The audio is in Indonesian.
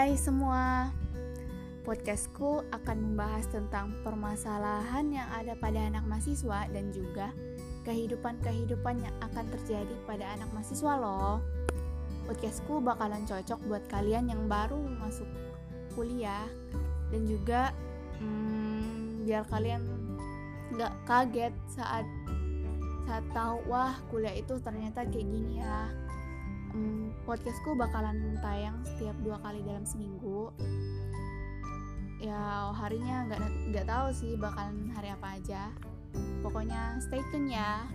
Hai semua, podcastku akan membahas tentang permasalahan yang ada pada anak mahasiswa dan juga kehidupan-kehidupan yang akan terjadi pada anak mahasiswa loh. Podcastku bakalan cocok buat kalian yang baru masuk kuliah dan juga hmm, biar kalian nggak kaget saat saat tahu wah kuliah itu ternyata kayak gini ya podcastku bakalan tayang setiap dua kali dalam seminggu. Ya harinya nggak nggak tahu sih bakalan hari apa aja. Pokoknya stay tune ya